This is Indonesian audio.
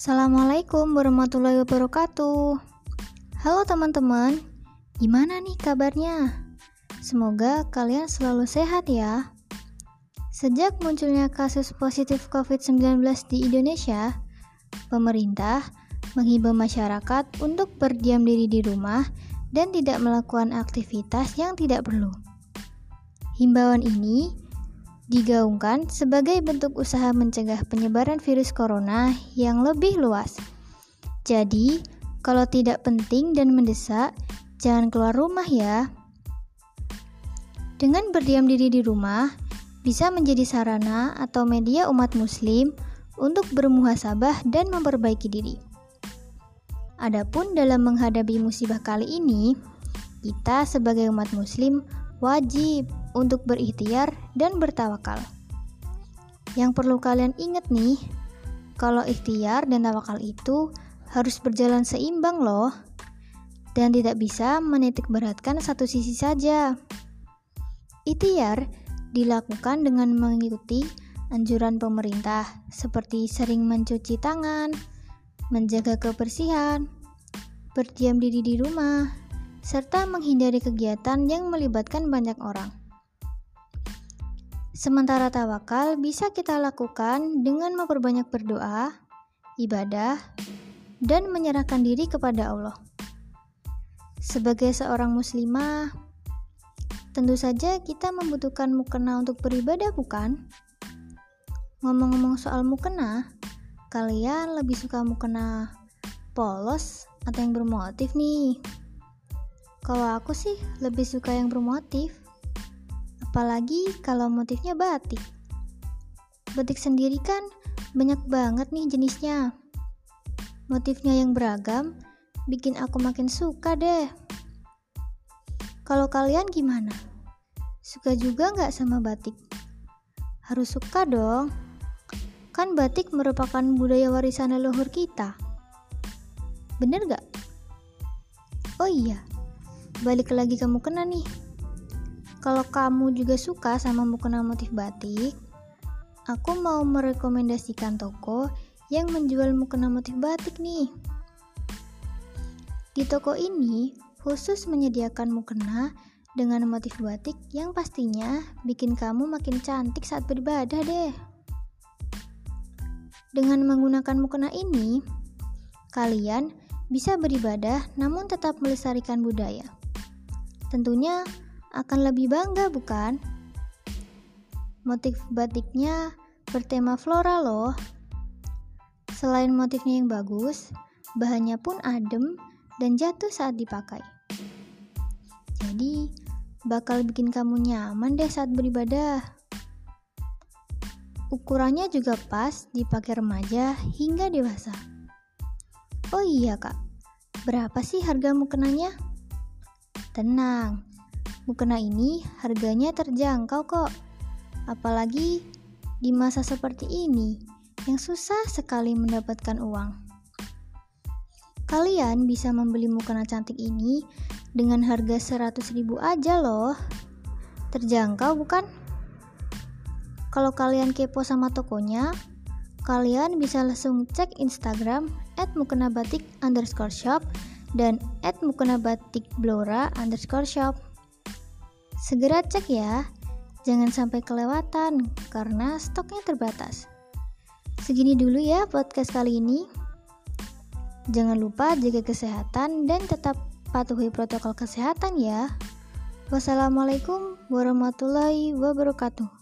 Assalamualaikum warahmatullahi wabarakatuh. Halo teman-teman, gimana nih kabarnya? Semoga kalian selalu sehat ya. Sejak munculnya kasus positif COVID-19 di Indonesia, pemerintah menghimbau masyarakat untuk berdiam diri di rumah dan tidak melakukan aktivitas yang tidak perlu. Himbauan ini digaungkan sebagai bentuk usaha mencegah penyebaran virus corona yang lebih luas. Jadi, kalau tidak penting dan mendesak, jangan keluar rumah ya. Dengan berdiam diri di rumah, bisa menjadi sarana atau media umat muslim untuk bermuhasabah dan memperbaiki diri. Adapun dalam menghadapi musibah kali ini, kita sebagai umat muslim wajib untuk berikhtiar dan bertawakal. Yang perlu kalian ingat nih, kalau ikhtiar dan tawakal itu harus berjalan seimbang loh, dan tidak bisa menitik beratkan satu sisi saja. Ikhtiar dilakukan dengan mengikuti anjuran pemerintah seperti sering mencuci tangan, menjaga kebersihan, berdiam diri di rumah, serta menghindari kegiatan yang melibatkan banyak orang. Sementara tawakal bisa kita lakukan dengan memperbanyak berdoa, ibadah, dan menyerahkan diri kepada Allah. Sebagai seorang muslimah, tentu saja kita membutuhkan mukena untuk beribadah, bukan? Ngomong-ngomong soal mukena, kalian lebih suka mukena polos atau yang bermotif nih? Kalau aku sih lebih suka yang bermotif. Apalagi kalau motifnya batik. Batik sendiri kan banyak banget nih jenisnya. Motifnya yang beragam bikin aku makin suka deh. Kalau kalian gimana? Suka juga nggak sama batik? Harus suka dong. Kan batik merupakan budaya warisan leluhur kita. Bener gak? Oh iya, balik lagi ke mukena nih. Kalau kamu juga suka sama mukena motif batik, aku mau merekomendasikan toko yang menjual mukena motif batik nih. Di toko ini khusus menyediakan mukena dengan motif batik yang pastinya bikin kamu makin cantik saat beribadah deh. Dengan menggunakan mukena ini, kalian bisa beribadah namun tetap melestarikan budaya. Tentunya akan lebih bangga bukan? Motif batiknya bertema flora loh. Selain motifnya yang bagus, bahannya pun adem dan jatuh saat dipakai. Jadi, bakal bikin kamu nyaman deh saat beribadah. Ukurannya juga pas dipakai remaja hingga dewasa. Oh iya kak, berapa sih harga mukenanya? Tenang, mukena ini harganya terjangkau kok. Apalagi di masa seperti ini yang susah sekali mendapatkan uang. Kalian bisa membeli mukena cantik ini dengan harga 100 ribu aja loh. Terjangkau bukan? Kalau kalian kepo sama tokonya, kalian bisa langsung cek Instagram at mukenabatik underscore shop dan at mukena batik blora underscore shop. Segera cek ya, jangan sampai kelewatan karena stoknya terbatas. Segini dulu ya podcast kali ini. Jangan lupa jaga kesehatan dan tetap patuhi protokol kesehatan ya. Wassalamualaikum warahmatullahi wabarakatuh.